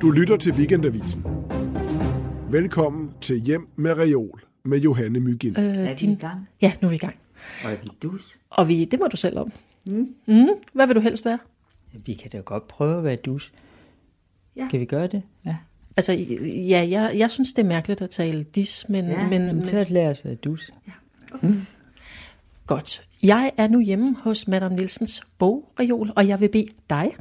Du lytter til Weekendavisen. Velkommen til Hjem med Reol med Johanne Mygind. Øh, Er vi i gang? Ja, nu er vi i gang. Og er vi dus? Og vi, det må du selv om. Mm. Mm. Hvad vil du helst være? Vi kan da godt prøve at være dus. Ja. Skal vi gøre det? Ja. Altså, ja, jeg, jeg synes, det er mærkeligt at tale dis, men, ja men, men, så lad os være dus. godt. Jeg er nu hjemme hos Madame Nielsens bogreol, og jeg vil bede dig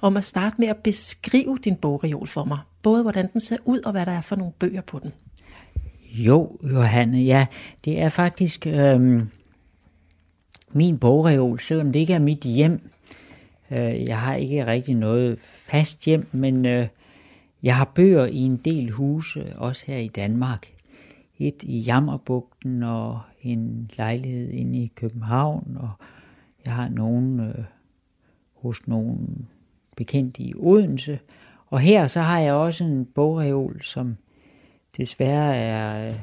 om at starte med at beskrive din bogreol for mig. Både hvordan den ser ud, og hvad der er for nogle bøger på den. Jo, Johanne, ja, det er faktisk øhm, min bogreol, selvom det ikke er mit hjem. Øh, jeg har ikke rigtig noget fast hjem, men øh, jeg har bøger i en del huse, også her i Danmark. Et i Jammerbugten og en lejlighed inde i København, og jeg har nogen øh, hos nogen bekendt i Odense. Og her så har jeg også en bogreol, som desværre er øh,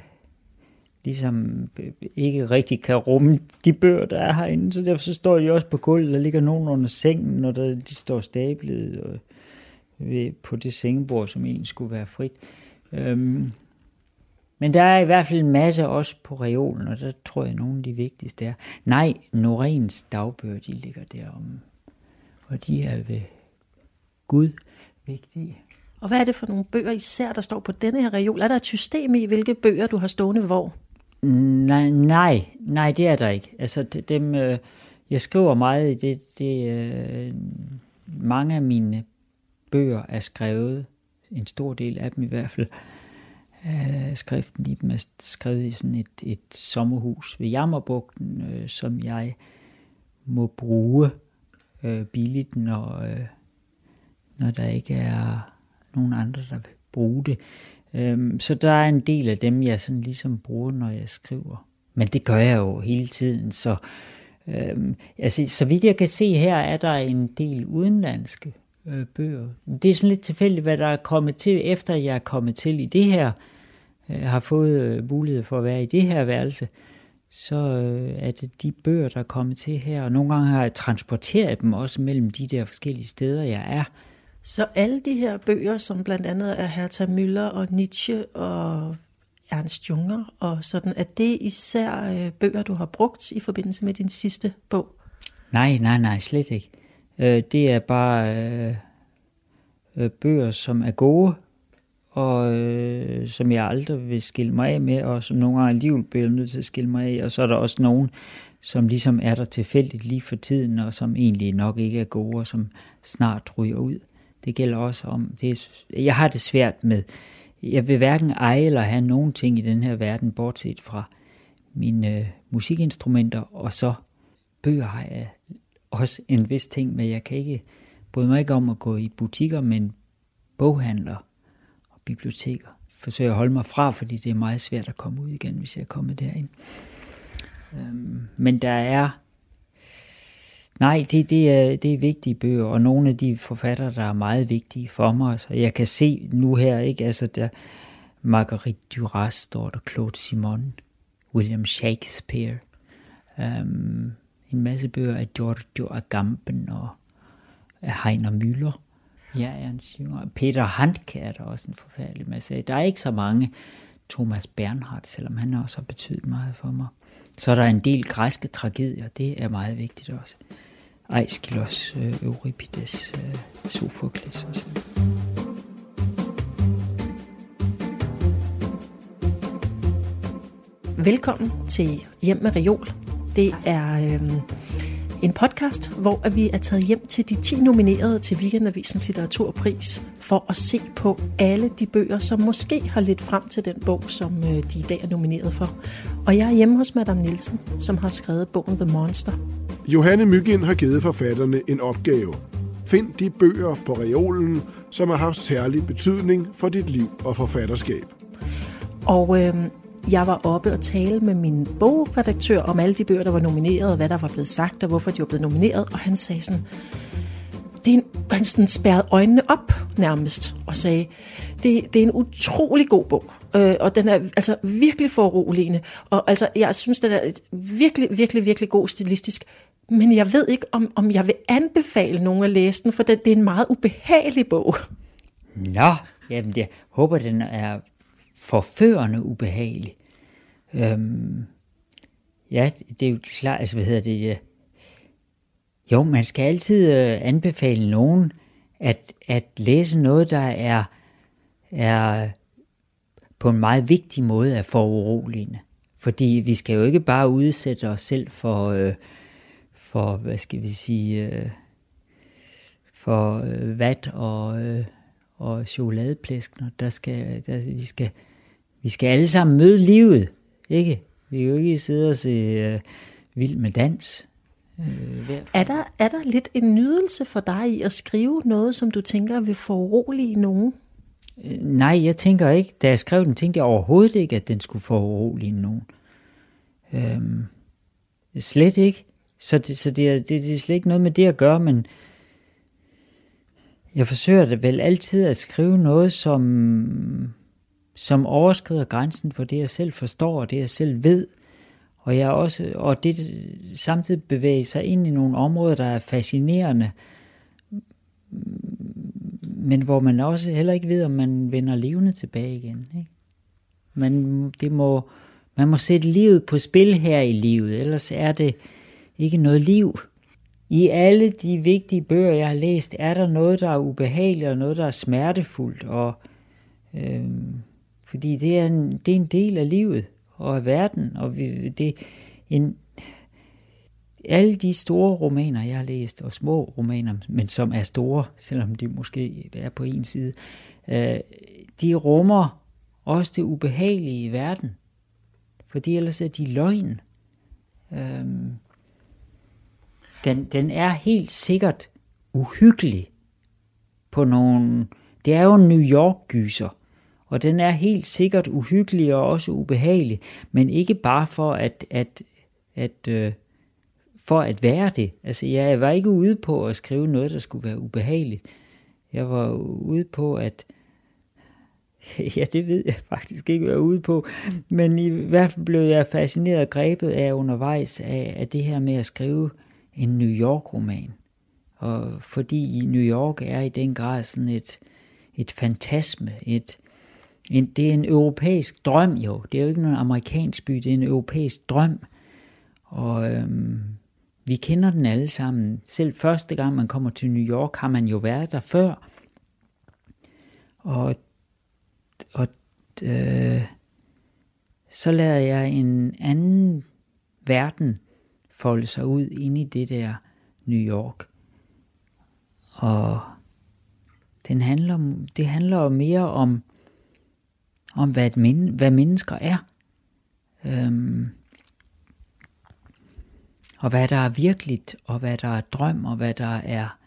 ligesom øh, ikke rigtig kan rumme de bøger, der er herinde. Så derfor så står de også på gulvet, der ligger nogen under sengen, og der, de står stablet og, ved, på det sengebord, som egentlig skulle være frit. Øhm, men der er i hvert fald en masse også på reolen, og der tror jeg, nogle af de vigtigste er. Nej, Norens dagbøger, de ligger derom, og de er ved Gud vigtige. Og hvad er det for nogle bøger især, der står på denne her reol? Er der et system i, hvilke bøger du har stående hvor? Nej, nej, nej, det er der ikke. Altså, dem, øh, jeg skriver meget i det, det øh, mange af mine bøger er skrevet, en stor del af dem i hvert fald, øh, skriften i dem er skrevet i sådan et, et sommerhus ved Jammerbugten, øh, som jeg må bruge øh, billigt, når, øh, når der ikke er nogen andre, der vil bruge det. Øhm, så der er en del af dem, jeg sådan ligesom bruger, når jeg skriver. Men det gør jeg jo hele tiden, så øhm, altså, så vidt jeg kan se her, er der en del udenlandske øh, bøger. Det er sådan lidt tilfældigt, hvad der er kommet til, efter jeg er kommet til i det her, øh, har fået øh, mulighed for at være i det her værelse, så øh, er det de bøger, der er kommet til her, og nogle gange har jeg transporteret dem også mellem de der forskellige steder, jeg er. Så alle de her bøger, som blandt andet er Hertha Müller og Nietzsche og Ernst Junger og sådan, er det især øh, bøger, du har brugt i forbindelse med din sidste bog? Nej, nej, nej, slet ikke. Øh, det er bare øh, øh, bøger, som er gode, og øh, som jeg aldrig vil skille mig af med, og som nogle gange alligevel bliver nødt til at skille mig af. Og så er der også nogen, som ligesom er der tilfældigt lige for tiden, og som egentlig nok ikke er gode, og som snart ryger ud. Det gælder også om, det er, jeg har det svært med, jeg vil hverken eje eller have nogen ting i den her verden, bortset fra mine øh, musikinstrumenter, og så bøger har jeg også en vis ting, men jeg kan ikke, bryde mig ikke om at gå i butikker, men boghandler og biblioteker. Forsøger at holde mig fra, fordi det er meget svært at komme ud igen, hvis jeg er kommet derind. Øhm, men der er Nej, det, det, er, det er vigtige bøger, og nogle af de forfattere, der er meget vigtige for mig. Så jeg kan se nu her, ikke? Altså, der Marguerite Duras står der, Claude Simon, William Shakespeare, um, en masse bøger af Giorgio Agamben og Heiner Müller. Ja, Ernst synger. Peter Handke er der også en forfærdelig masse. Der er ikke så mange. Thomas Bernhardt, selvom han også har betydet meget for mig. Så er der en del græske tragedier, det er meget vigtigt også. Aeschylus, øh, Euripides, øh, og sådan. Velkommen til Hjem med Reol. Det er øh, en podcast, hvor vi er taget hjem til de 10 nominerede til Weekendavisens litteraturpris for at se på alle de bøger, som måske har lidt frem til den bog, som øh, de i dag er nomineret for. Og jeg er hjemme hos Madame Nielsen, som har skrevet bogen The Monster. Johanne Mygind har givet forfatterne en opgave. Find de bøger på reolen, som har haft særlig betydning for dit liv og forfatterskab. Og øh, jeg var oppe og tale med min bogredaktør om alle de bøger, der var nomineret, og hvad der var blevet sagt, og hvorfor de var blevet nomineret. Og han sagde sådan, det er en, han sådan spærrede øjnene op nærmest og sagde, det, det er en utrolig god bog, øh, og den er altså virkelig foruroligende, og altså jeg synes, den er virkelig, virkelig, virkelig god stilistisk, men jeg ved ikke, om, om jeg vil anbefale nogen at læse den, for det, det er en meget ubehagelig bog. Nå, jamen jeg håber, den er forførende ubehagelig. Øhm, ja, det er jo klart, altså hvad hedder det, ja. jo, man skal altid øh, anbefale nogen at, at læse noget, der er, er på en meget vigtig måde er foruroligende. Fordi vi skal jo ikke bare udsætte os selv for, øh, for hvad skal vi sige, øh, for øh, vat og, øh, og chokoladeplæskner. Der skal, der, vi, skal, vi skal alle sammen møde livet, ikke? Vi kan jo ikke sidde og se øh, vild med dans. Øh, er, der, er der lidt en nydelse for dig i at skrive noget, som du tænker vil forurolige nogen? Øh, nej, jeg tænker ikke. Da jeg skrev den, tænkte jeg overhovedet ikke, at den skulle forurolige nogen. Øhm, slet ikke. Så, det, så det, er, det, det er slet ikke noget med det at gøre, men jeg forsøger det vel altid at skrive noget, som, som overskrider grænsen for det, jeg selv forstår, og det, jeg selv ved. Og jeg også, og det samtidig bevæger sig ind i nogle områder, der er fascinerende, men hvor man også heller ikke ved, om man vender levende tilbage igen. Ikke? Man, det må, man må sætte livet på spil her i livet, ellers er det ikke noget liv. I alle de vigtige bøger, jeg har læst, er der noget, der er ubehageligt, og noget, der er smertefuldt, og, øh, fordi det er, en, det er en del af livet og af verden, og vi, det en, alle de store romaner, jeg har læst, og små romaner, men som er store, selvom de måske er på en side, øh, de rummer også det ubehagelige i verden, fordi ellers er de løgn. Øhm, den, den er helt sikkert uhyggelig på nogle... Det er jo en New York-gyser, og den er helt sikkert uhyggelig og også ubehagelig, men ikke bare for at, at, at, øh, for at være det. Altså, jeg var ikke ude på at skrive noget, der skulle være ubehageligt. Jeg var ude på at... Ja, det ved jeg faktisk ikke, hvad jeg er ude på. Men i hvert fald blev jeg fascineret og grebet af undervejs af, af det her med at skrive en New York-roman. Og fordi New York er i den grad sådan et, et fantasme, et, en, det er en europæisk drøm jo. Det er jo ikke nogen amerikansk by, det er en europæisk drøm. Og øhm, vi kender den alle sammen. Selv første gang man kommer til New York, har man jo været der før. Og, og øh, så lader jeg en anden verden folde sig ud ind i det der New York. Og den handler, det handler mere om, om hvad, et men, hvad mennesker er. Øhm, og hvad der er virkeligt, og hvad der er drøm, og hvad der er...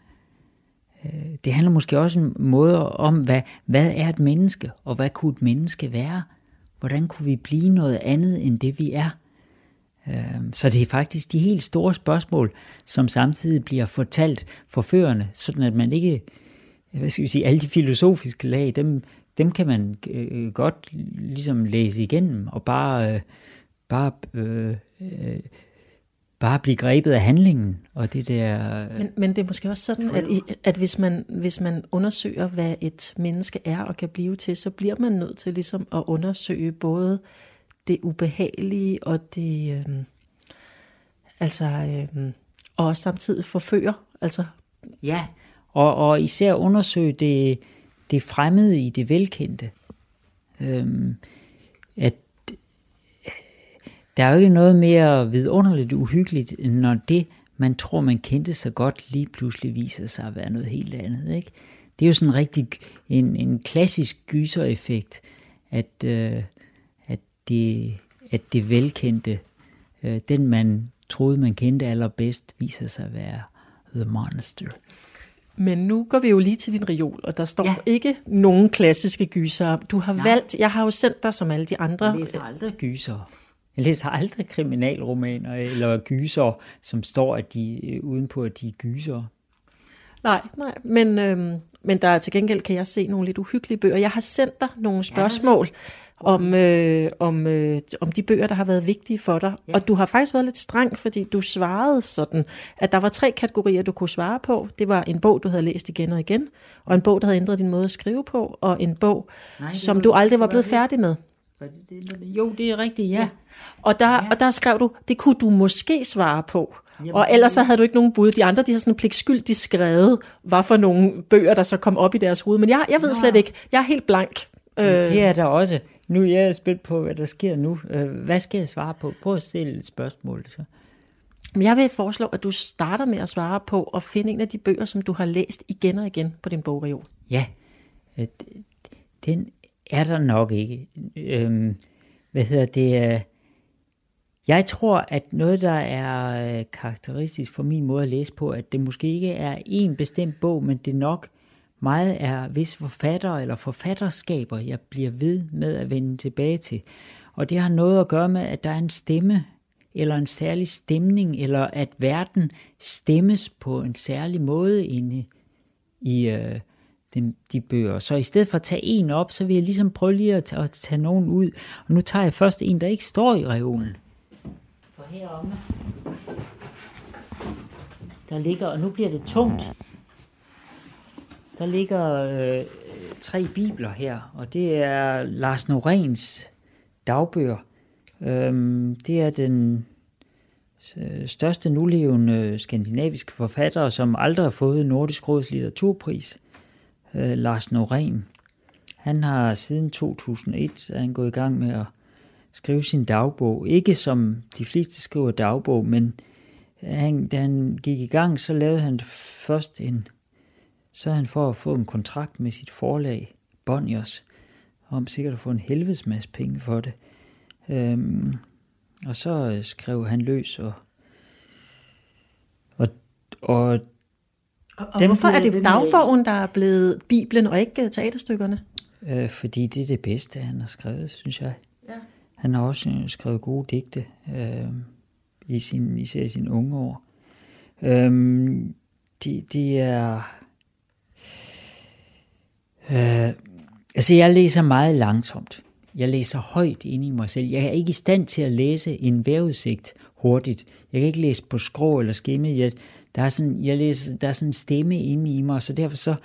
Øh, det handler måske også en måde om, hvad, hvad er et menneske, og hvad kunne et menneske være? Hvordan kunne vi blive noget andet end det, vi er? Øhm, så det er faktisk de helt store spørgsmål, som samtidig bliver fortalt forførende, sådan at man ikke, hvad skal vi sige, alle de filosofiske lag, dem, dem kan man øh, godt ligesom læse igennem, og bare, øh, bare, øh, øh, bare blive grebet af handlingen. Og det der, men, men det er måske også sådan, at, i, at hvis, man, hvis man undersøger, hvad et menneske er og kan blive til, så bliver man nødt til ligesom at undersøge både det ubehagelige og det, øh, altså, øh, og samtidig forfører. Altså. Ja, og, og især undersøge det, det fremmede i det velkendte. Øhm, at der er jo ikke noget mere vidunderligt uhyggeligt, end når det, man tror, man kendte så godt, lige pludselig viser sig at være noget helt andet. Ikke? Det er jo sådan en rigtig en, en klassisk gysereffekt, at, øh, det, at det velkendte, øh, den man troede, man kendte allerbedst, viser sig at være The Monster. Men nu går vi jo lige til din reol, og der står ja. ikke nogen klassiske gyser. Du har Nej. valgt, jeg har jo sendt dig som alle de andre. Jeg læser aldrig gyser. Jeg læser aldrig kriminalromaner eller gyser, som står at de, uden på, at de er gyser. Nej, nej. Men, øhm, men der er til gengæld kan jeg se nogle lidt uhyggelige bøger. Jeg har sendt dig nogle spørgsmål ja. om, øh, om, øh, om de bøger, der har været vigtige for dig. Ja. Og du har faktisk været lidt streng, fordi du svarede sådan, at der var tre kategorier, du kunne svare på. Det var en bog, du havde læst igen og igen, og en bog, der havde ændret din måde at skrive på, og en bog, Nej, som du aldrig var blevet færdig med. Jo, det er rigtigt, ja. ja. Og, der, ja. og der skrev du, det kunne du måske svare på. Jamen, og ellers så havde du ikke nogen bud. De andre, de har sådan pligtskyldigt skrevet, hvad for nogle bøger, der så kom op i deres hoved. Men jeg, jeg ved ja. slet ikke. Jeg er helt blank. Det er der også. Nu er jeg spændt på, hvad der sker nu. Øh, hvad skal jeg svare på? Prøv at stille et spørgsmål. Så. Jeg vil foreslå, at du starter med at svare på at finde en af de bøger, som du har læst igen og igen på din bogreol. Ja, øh, den er der nok ikke. Øhm, hvad hedder det? Jeg tror, at noget, der er øh, karakteristisk for min måde at læse på, at det måske ikke er en bestemt bog, men det nok meget er vis forfatter eller forfatterskaber, jeg bliver ved med at vende tilbage til. Og det har noget at gøre med, at der er en stemme, eller en særlig stemning, eller at verden stemmes på en særlig måde inde i øh, de, de bøger. Så i stedet for at tage en op, så vil jeg ligesom prøve lige at at tage nogen ud. Og nu tager jeg først en, der ikke står i reolen heromme. Der ligger, og nu bliver det tungt. Der ligger øh, tre bibler her, og det er Lars Norens dagbøger. Øhm, det er den øh, største nulevende skandinaviske forfatter, som aldrig har fået Nordisk Råds litteraturpris, øh, Lars Noren. Han har siden 2001 er han gået i gang med at skrive sin dagbog. Ikke som de fleste skriver dagbog, men han, da han gik i gang, så lavede han først en, så han for at få en kontrakt med sit forlag, Bonniers, om sikkert at få en helvedes masse penge for det. Øhm, og så skrev han løs, og, og, og og, og hvorfor er det dagbogen, der er blevet Bibelen, og ikke teaterstykkerne? Øh, fordi det er det bedste, han har skrevet, synes jeg. Ja. Han har også øh, skrevet gode digte, øh, i sin, især i sine unge år. Øh, de, de er... Øh, altså, jeg læser meget langsomt. Jeg læser højt ind i mig selv. Jeg er ikke i stand til at læse en vejrudsigt hurtigt. Jeg kan ikke læse på skrå eller skimme. Jeg, der, er sådan, jeg læser, der er sådan en stemme inde i mig, så derfor så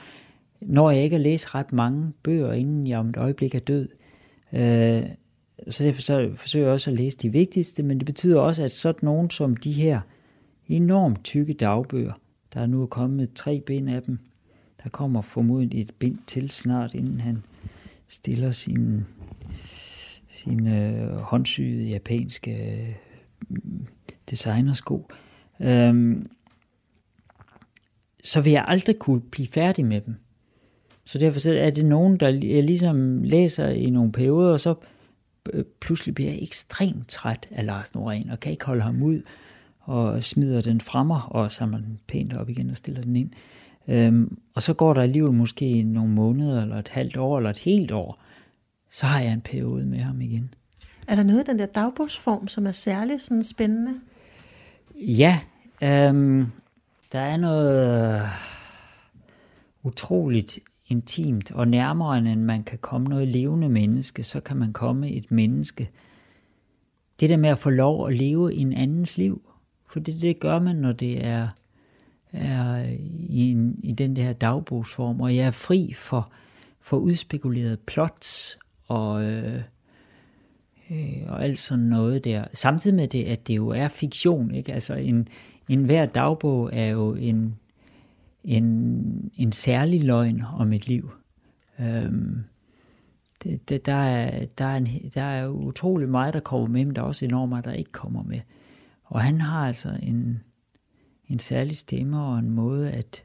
når jeg ikke at læse ret mange bøger, inden jeg om et øjeblik er død. Øh, så derfor så forsøger jeg også at læse de vigtigste, men det betyder også, at sådan nogen som de her enormt tykke dagbøger, der er nu kommet tre bind af dem, der kommer formodentlig et bind til snart, inden han stiller sin, sin øh, håndsyede japanske øh, designersko. Øhm, så vil jeg aldrig kunne blive færdig med dem. Så derfor er det nogen, der jeg ligesom læser i nogle perioder, og så pludselig bliver jeg ekstremt træt af Lars Norén, og kan ikke holde ham ud, og smider den fremme og samler den pænt op igen og stiller den ind. Øhm, og så går der alligevel måske nogle måneder, eller et halvt år, eller et helt år, så har jeg en periode med ham igen. Er der noget i den der dagbogsform, som er særlig sådan spændende? Ja, øhm, der er noget utroligt intimt og nærmere end man kan komme noget levende menneske, så kan man komme et menneske. Det der med at få lov at leve en andens liv, for det, det gør man, når det er, er i, en, i den der dagbogsform, og jeg er fri for, for udspekulerede plots og, øh, øh, og alt sådan noget der. Samtidig med det, at det jo er fiktion, ikke? Altså en, en hver dagbog er jo en, en, en særlig løgn om et liv. Øhm, det, det, der, er, der, er en, der er utrolig meget, der kommer med, men der er også enormt meget, der ikke kommer med. Og han har altså en, en særlig stemme og en måde at,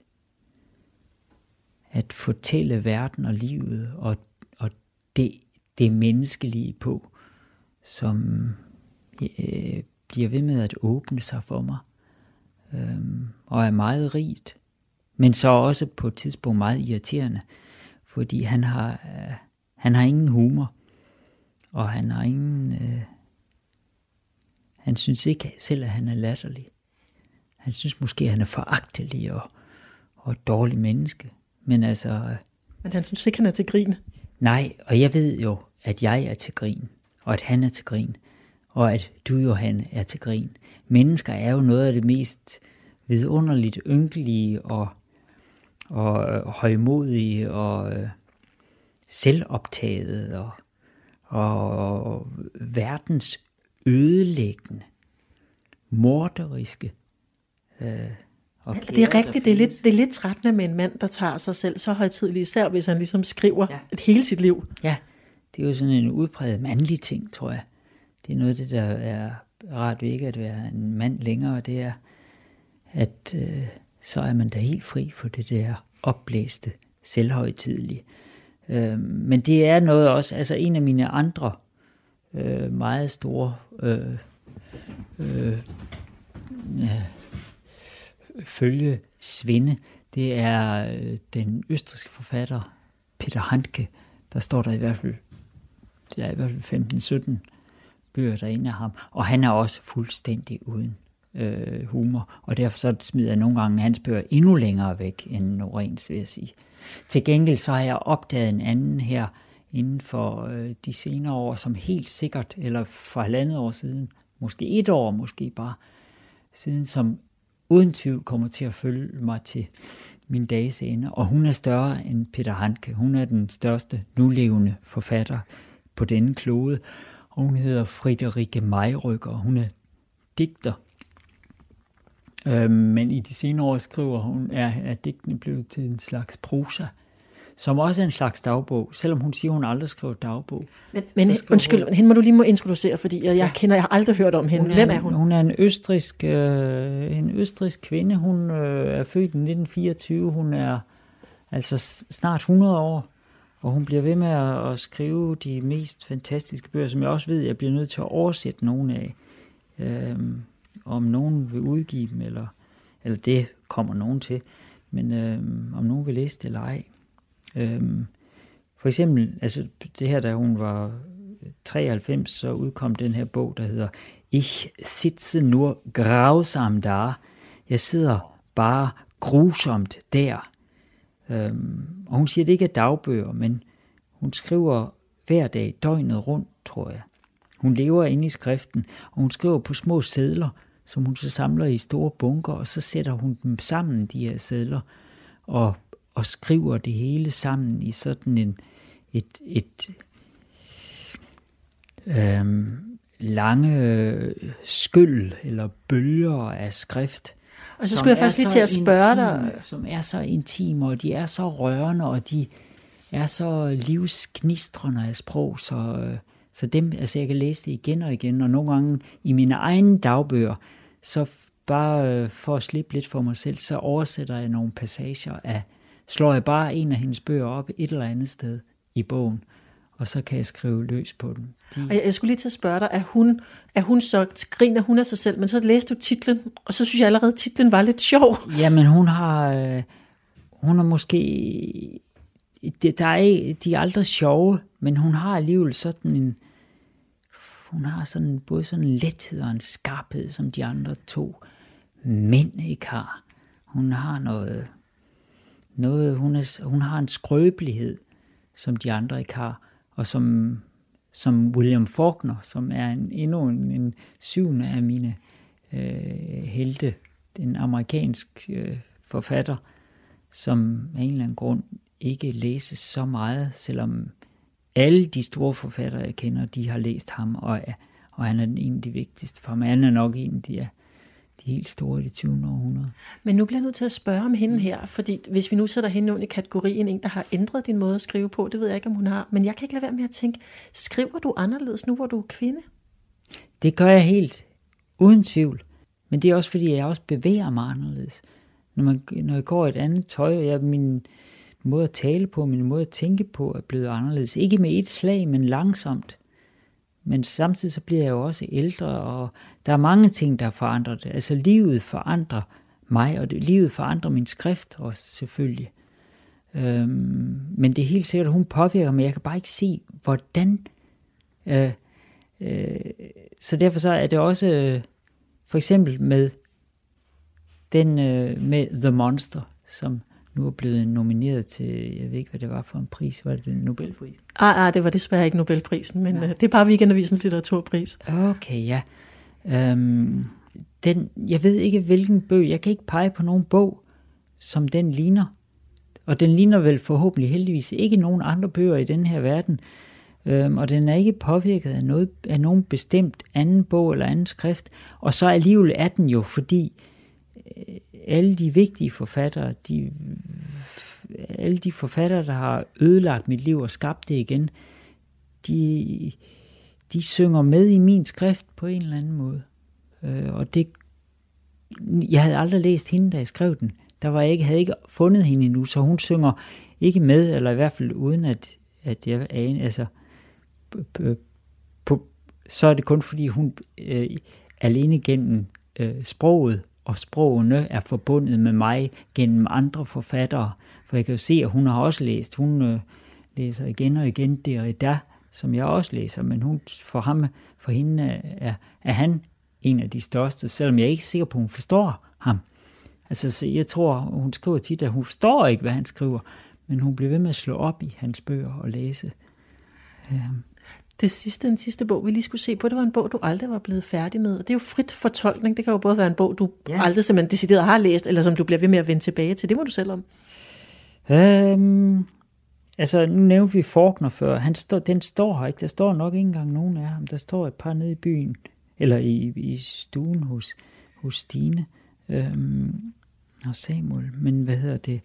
at fortælle verden og livet og, og det, det menneskelige på, som øh, bliver ved med at åbne sig for mig, øh, og er meget rigt men så også på et tidspunkt meget irriterende, fordi han har, øh, han har ingen humor, og han har ingen, øh, han synes ikke selv, at han er latterlig. Han synes måske, at han er foragtelig og, og et dårligt menneske. Men altså, Men han synes ikke, han er til grin. nej, og jeg ved jo, at jeg er til grin, og at han er til grin, og at du, Johan, er til grin. Mennesker er jo noget af det mest vidunderligt ynkelige og, og øh, højmodige og øh, selvoptaget og, og verdens ødelæggende, morderiske. Øh, og Det er rigtigt, det er, lidt, det er lidt trættende med en mand, der tager sig selv så højtidligt, især hvis han ligesom skriver Ja. ja. hele sit liv. Ja, det er jo sådan en udpræget mandlig ting, tror jeg. Det er noget af det, der er rart ved ikke at være en mand længere, det er, at øh, så er man da helt fri for det der opblæste, selvhøjtidlige. Øh, men det er noget også, altså en af mine andre øh, meget store øh, øh, ja, følge svinde, det er øh, den østriske forfatter Peter Handke, der står der i hvert fald, det er i hvert fald 15-17 bøger der af ham, og han er også fuldstændig uden øh, humor, og derfor så smider jeg nogle gange hans bøger endnu længere væk end Norens, vil jeg sige. Til gengæld så har jeg opdaget en anden her inden for øh, de senere år, som helt sikkert, eller for halvandet år siden, måske et år måske bare, siden som uden tvivl kommer til at følge mig til min dages ende. Og hun er større end Peter Hanke. Hun er den største nulevende forfatter på denne klode. Og hun hedder Friederike og Hun er digter. Øh, men i de senere år skriver hun, er, er digtene blevet til en slags prosa, som også er en slags dagbog, selvom hun siger, hun aldrig skriver dagbog. Men, men undskyld, hun- hende må du lige må introducere, fordi jeg, jeg kender, jeg har aldrig hørt om hende. Hun Hvem er hun? Hun er en østrisk, øh, en østrisk kvinde. Hun øh, er født i 1924. Hun er altså snart 100 år, og hun bliver ved med at, at skrive de mest fantastiske bøger, som jeg også ved, jeg bliver nødt til at oversætte nogle af. Øh, om nogen vil udgive dem, eller, eller det kommer nogen til, men øh, om nogen vil læse det eller ej. Øh, for eksempel, altså det her, da hun var 93, så udkom den her bog, der hedder Ich sitze nur grausam da. Jeg sidder bare grusomt der. Øhm, og hun siger, det ikke er dagbøger, men hun skriver hver dag, døgnet rundt, tror jeg. Hun lever inde i skriften, og hun skriver på små sædler, som hun så samler i store bunker, og så sætter hun dem sammen, de her sædler, og, og skriver det hele sammen i sådan en, et, et øhm, lange øh, skyld eller bølger af skrift. Og så skulle jeg faktisk lige til at spørge dig, intime, Som er så intime, og de er så rørende, og de er så livsgnistrende af sprog, så, øh, så dem, altså jeg kan læse det igen og igen, og nogle gange i mine egne dagbøger, så bare øh, for at slippe lidt for mig selv, så oversætter jeg nogle passager af, slår jeg bare en af hendes bøger op et eller andet sted i bogen, og så kan jeg skrive løs på dem. De, og jeg, jeg skulle lige til at spørge dig, er hun, er hun så, griner hun af sig selv, men så læste du titlen, og så synes jeg allerede, at titlen var lidt sjov. Jamen, hun har, øh, hun har måske, det, der er, de er aldrig sjove, men hun har alligevel sådan en, hun har sådan både sådan en lethed og en skarphed, som de andre to mænd ikke har. Hun har noget, noget hun, er, hun har en skrøbelighed, som de andre ikke har, og som, som William Faulkner, som er en, endnu en, en syvende af mine øh, helte, en amerikansk øh, forfatter, som af en eller anden grund ikke læses så meget, selvom alle de store forfattere, jeg kender, de har læst ham, og, og han er den en af de vigtigste for mig. Han er nok en af de, de helt store i det 20. århundrede. Men nu bliver jeg nødt til at spørge om hende her, fordi hvis vi nu sætter hende under i kategorien en, der har ændret din måde at skrive på, det ved jeg ikke, om hun har, men jeg kan ikke lade være med at tænke, skriver du anderledes nu, hvor du er kvinde? Det gør jeg helt uden tvivl. Men det er også fordi, jeg også bevæger mig anderledes. Når, man, når jeg går i et andet tøj, og jeg, min måde at tale på, min måde at tænke på, er blevet anderledes. Ikke med et slag, men langsomt. Men samtidig så bliver jeg jo også ældre, og der er mange ting, der forandrer det. Altså livet forandrer mig, og det, livet forandrer min skrift også selvfølgelig. Øhm, men det er helt sikkert, at hun påvirker mig. Jeg kan bare ikke se, hvordan. Øh, øh, så derfor så er det også øh, for eksempel med den øh, med The Monster, som nu er blevet nomineret til, jeg ved ikke, hvad det var for en pris, var det Nobelpris? Ah, ah, det var desværre ikke Nobelprisen, men uh, det er bare Weekendavisens litteraturpris. Okay, ja. Øhm, den, jeg ved ikke, hvilken bøg, jeg kan ikke pege på nogen bog, som den ligner. Og den ligner vel forhåbentlig heldigvis ikke nogen andre bøger i den her verden. Øhm, og den er ikke påvirket af, noget, af nogen bestemt anden bog eller anden skrift. Og så alligevel er den jo, fordi øh, alle de vigtige forfattere, de, alle de forfattere, der har ødelagt mit liv og skabt det igen, de, de synger med i min skrift på en eller anden måde. Øh, og det, jeg havde aldrig læst hende, da jeg skrev den. Der var jeg ikke, havde ikke fundet hende endnu, så hun synger ikke med, eller i hvert fald uden at, at jeg aner, altså, på, så er det kun fordi hun øh, alene gennem øh, sproget og sprogene er forbundet med mig gennem andre forfattere. For jeg kan jo se, at hun har også læst. Hun øh, læser igen og igen Derrida, som jeg også læser, men hun, for, ham, for hende øh, er, er han en af de største, selvom jeg er ikke sikker på, at hun forstår ham. Altså, så jeg tror, hun skriver tit, at hun forstår ikke, hvad han skriver, men hun bliver ved med at slå op i hans bøger og læse. Øh. Det sidste, den sidste bog, vi lige skulle se på, det var en bog, du aldrig var blevet færdig med. Og det er jo frit fortolkning. Det kan jo både være en bog, du ja. aldrig simpelthen decideret har læst, eller som du bliver ved med at vende tilbage til. Det må du selv om. Øhm, altså, nu nævnte vi Faulkner før. Han stå, den står her ikke. Der står nok ikke engang nogen af ham. Der står et par nede i byen, eller i, i stuen hos, hos Stine øhm, og Samuel. Men hvad hedder det?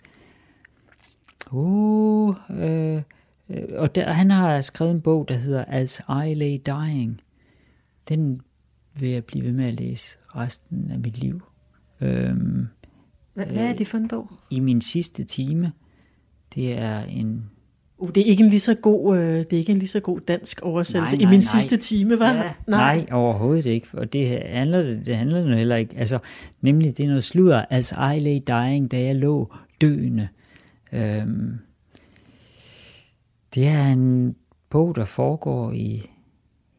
Oh, øh, Øh, og der, han har skrevet en bog, der hedder As I Lay Dying. Den vil jeg blive ved med at læse resten af mit liv. Øhm, hvad, hvad er det for en bog? I min sidste time. Det er en... Uh, det er ikke en lige så god, øh, det er ikke en lige så god dansk oversættelse. Nej, nej, I min nej. sidste time, var? Ja, nej. nej, overhovedet ikke. Og det handler det, det handler nu heller ikke. Altså, nemlig det er noget sludder. As I lay dying, da jeg lå døende. Øhm, det er en bog, der foregår i,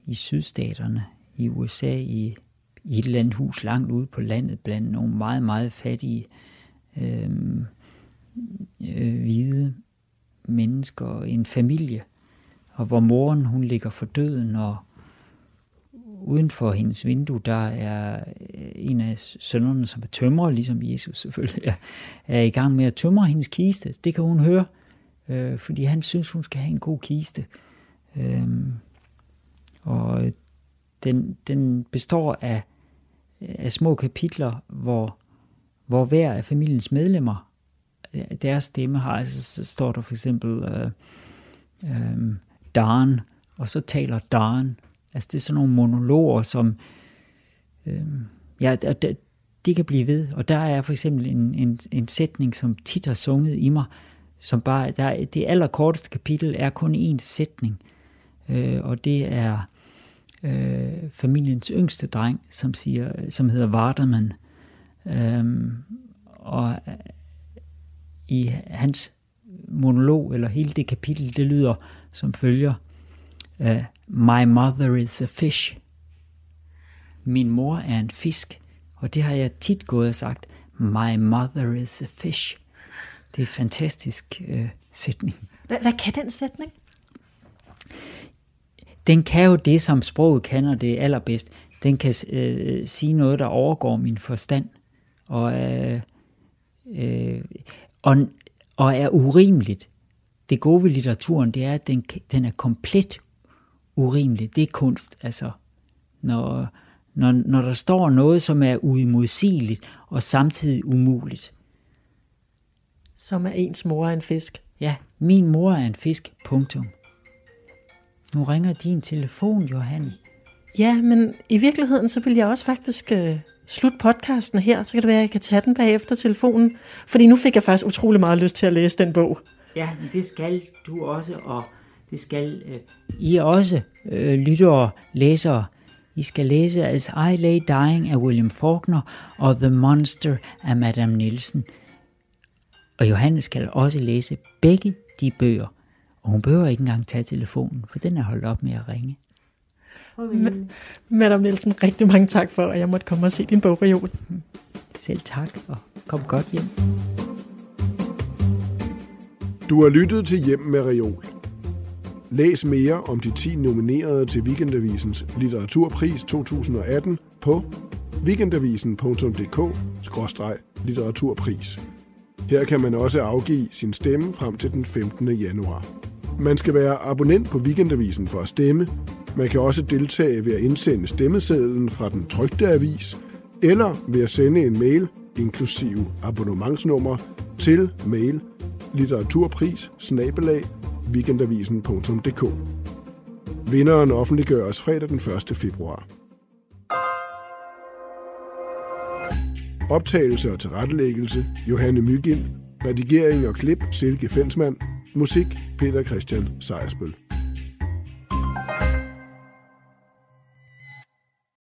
i sydstaterne i USA, i, i et landhus langt ude på landet, blandt nogle meget, meget fattige øh, øh, hvide mennesker, en familie, og hvor moren hun ligger for døden, og uden for hendes vindue, der er øh, en af sønnerne, som er tømrer, ligesom Jesus selvfølgelig, er, er i gang med at tømre hendes kiste. Det kan hun høre øh, fordi han synes, hun skal have en god kiste. Øh, og den, den består af, af små kapitler, hvor, hvor hver af familiens medlemmer, deres stemme har, altså så står der for eksempel øh, øh, Dan, og så taler Dan. Altså det er sådan nogle monologer, som øh, ja, de, de kan blive ved. Og der er for eksempel en, en, en sætning, som tit har sunget i mig, som bare, der det allerkorteste kapitel er kun én sætning, øh, og det er øh, familiens yngste dreng, som, siger, som hedder Varderman. Øh, og øh, i hans monolog, eller hele det kapitel, det lyder som følger. øh, My mother is a fish. Min mor er en fisk. Og det har jeg tit gået og sagt. My mother is a fish. Det er en fantastisk øh, sætning. Hvad, hvad kan den sætning? Den kan jo det, som sproget kan, og det er allerbedst. Den kan øh, sige noget, der overgår min forstand, og, øh, øh, og, og er urimeligt. Det gode ved litteraturen, det er, at den, den er komplet urimelig. Det er kunst, altså. Når, når, når der står noget, som er uimodsigeligt og samtidig umuligt, som er ens mor er en fisk. Ja, min mor er en fisk. Punktum. Nu ringer din telefon, Johan. Ja, men i virkeligheden, så vil jeg også faktisk øh, slutte podcasten her, så kan det være, at jeg kan tage den bagefter telefonen. Fordi nu fik jeg faktisk utrolig meget lyst til at læse den bog. Ja, det skal du også, og det skal øh, I også, øh, lyttere, læsere. I skal læse As I Lay Dying af William Faulkner og The Monster af Madame Nielsen. Og Johannes skal også læse begge de bøger. Og hun behøver ikke engang tage telefonen, for den er holdt op med at ringe. Madame Nielsen, rigtig mange tak for, at jeg måtte komme og se din bogreol. Selv tak, og kom godt hjem. Du har lyttet til Hjem med Reol. Læs mere om de 10 nominerede til Weekendavisens Litteraturpris 2018 på weekendavisen.dk-litteraturpris. Her kan man også afgive sin stemme frem til den 15. januar. Man skal være abonnent på Weekendavisen for at stemme. Man kan også deltage ved at indsende stemmesedlen fra den trygte avis, eller ved at sende en mail, inklusive abonnementsnummer, til mail litteraturpris weekendavisen.dk. Vinderen offentliggøres fredag den 1. februar. Optagelse og tilrettelæggelse Johanne Mygind. Redigering og klip Silke Fensmann. Musik Peter Christian Sejersbøl.